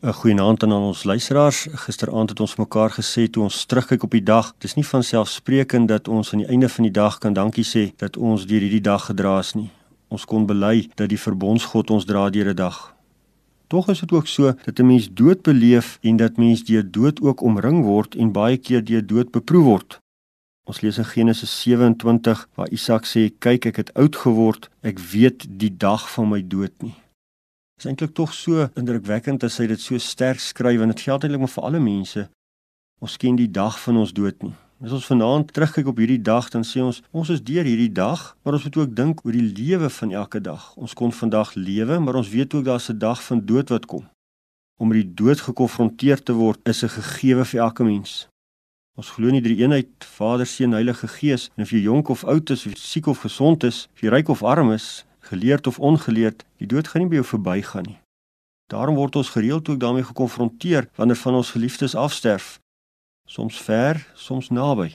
'n Goeienaand aan ons luisteraars. Gisteraand het ons mekaar gesê toe ons terugkyk op die dag, dis nie van selfsprekend dat ons aan die einde van die dag kan dankie sê dat ons deur hierdie dag gedra is nie. Ons kon bely dat die verbondsgod ons dra deur 'n dag. Tog is dit ook so dat 'n mens dood beleef en dat mens deur dood ook omring word en baie keer deur dood beproef word. Ons lees in Genesis 27 waar Isak sê: "Kyk, ek het oud geword. Ek weet die dag van my dood nie." Is eintlik tog so indrukwekkend as hy dit so sterk skryf en dit geld eintlik maar vir alle mense. Ons ken die dag van ons dood nie. As ons vanaand terugkyk op hierdie dag, dan sê ons ons is deur hierdie dag, maar ons moet ook dink oor die lewe van elke dag. Ons kon vandag lewe, maar ons weet ook daar's 'n dag van dood wat kom. Om met die dood gekonfronteer te word is 'n gegewe vir elke mens. Ons glo nie drie eenheid Vader, Seun, Heilige Gees en of jy jonk of oud is, of siek of gesond is, of jy ryk of arm is, geleerd of ongeleerd, die dood gaan nie by jou verbygaan nie. Daarom word ons gereeld ook daarmee gekonfronteer wanneer van ons geliefdes afsterf. Soms ver, soms naby.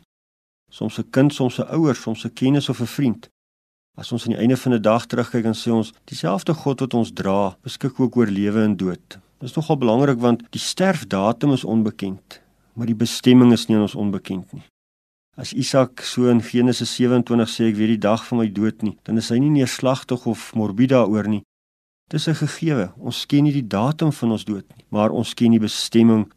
Soms 'n kind, soms 'n ouer, soms 'n kennis of 'n vriend. As ons aan die einde van 'n dag terugkyk en sê ons, dieselfde God wat ons dra, beskik ook oor lewe en dood. Dit is nogal belangrik want die sterfdatum is onbekend, maar die bestemming is nie aan ons onbekend nie. As Isak so in Genesis 27 sê ek weet die dag van my dood nie, dan is hy nie neerslagtig of morbied daaroor nie. Dis 'n gegewe. Ons ken nie die datum van ons dood nie, maar ons ken die bestemming.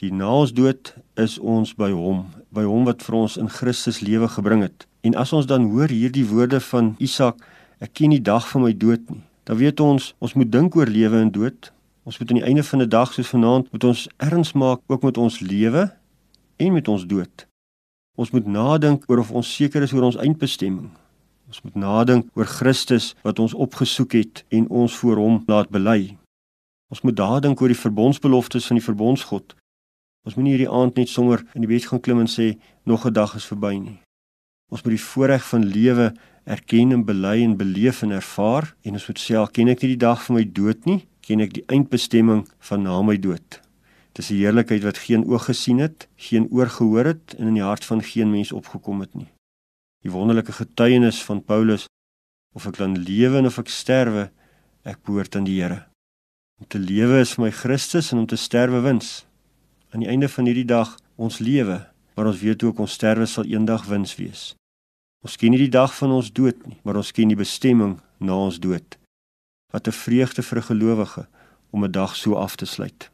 Die na ons dood is ons by hom, by hom wat vir ons in Christus lewe gebring het. En as ons dan hoor hierdie woorde van Isak, ek ken die dag van my dood nie, dan weet ons ons moet dink oor lewe en dood. Ons moet aan die einde van 'n dag soos vanaand moet ons erns maak ook met ons lewe en met ons dood. Ons moet nadink oor of ons seker is oor ons eindbestemming. Ons moet nadink oor Christus wat ons opgesoek het en ons voor hom laat bely. Ons moet nadink oor die verbondsbeloftes van die verbondsgod. Ons moenie hierdie aand net sommer in die bed gaan klim en sê nog 'n dag is verby nie. Ons moet die voorreg van lewe erken en bely en beleef en ervaar en ons moet sê, "Ken ek nie die dag van my dood nie? Ken ek die eindbestemming van na my dood?" Dis 'n heerlikheid wat geen oog gesien het, geen oor gehoor het en in die hart van geen mens opgekom het nie. Die wonderlike getuienis van Paulus of ek dan lewe of ek sterwe, ek behoort aan die Here. Om te lewe is vir my Christus en om te sterwe wins. Aan die einde van hierdie dag ons lewe, maar ons weet ook ons sterwe sal eendag wins wees. Ons ken nie die dag van ons dood nie, maar ons ken die bestemming na ons dood. Wat 'n vreugde vir 'n gelowige om 'n dag so af te sluit.